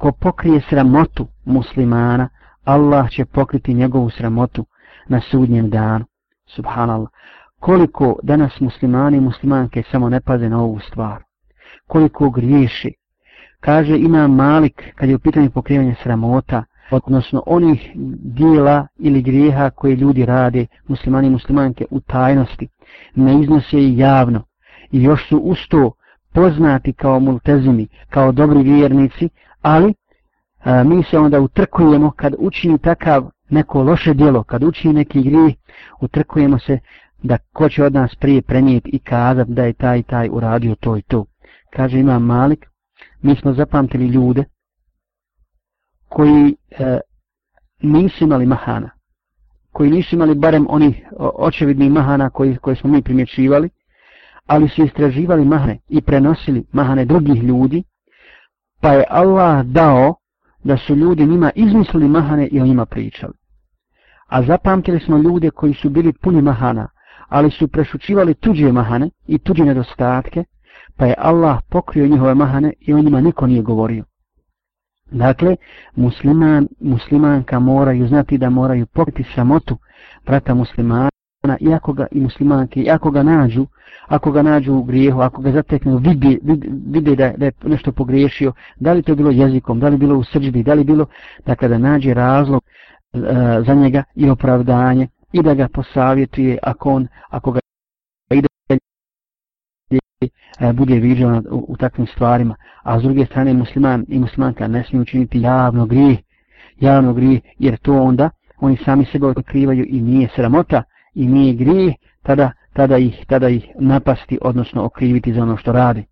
ko pokrije sramotu muslimana, Allah će pokriti njegovu sramotu na sudnjem danu. Subhanallah. Koliko danas muslimani i muslimanke samo ne paze na ovu stvar. Koliko griješi. Kaže ima Malik kad je u pitanju pokrivanja sramota, odnosno onih dijela ili grijeha koje ljudi rade, muslimani i muslimanke, u tajnosti, ne iznose i javno. I još su usto poznati kao multezimi, kao dobri vjernici, ali a, mi se onda utrkujemo kad učini takav neko loše djelo, kad učini neki grijeh, utrkujemo se da ko će od nas prije prenijeti i kazat da je taj taj uradio to i to. Kaže ima Malik, mi smo zapamtili ljude koji e, nisu imali mahana, koji nisu imali barem oni očevidni mahana koji, koje smo mi primjećivali, ali su istraživali mahane i prenosili mahane drugih ljudi, pa je Allah dao da su ljudi njima izmislili mahane i o njima pričali. A zapamtili smo ljude koji su bili puni mahana, ali su prešučivali tuđe mahane i tuđe nedostatke, pa je Allah pokrio njihove mahane i o njima niko nije govorio. Dakle, musliman, muslimanka moraju znati da moraju pokriti samotu brata muslimana, iako ga i muslimanke, iako ga nađu, ako ga nađu u grijehu, ako ga zateknu, vidi, vidi, vidi da, da je nešto pogriješio, da li to bilo jezikom, da li bilo u srđbi, da li bilo, dakle da nađe razlog e, za njega i opravdanje i da ga posavjetuje ako on, ako ga ide e, bude viđan u, u takvim stvarima. A s druge strane musliman i muslimanka ne smiju učiniti javno grije, javno grije, jer to onda oni sami sebe otkrivaju i nije sramota i nije grijeh, tada tada ih tada ih napasti odnosno okriviti za ono što radi.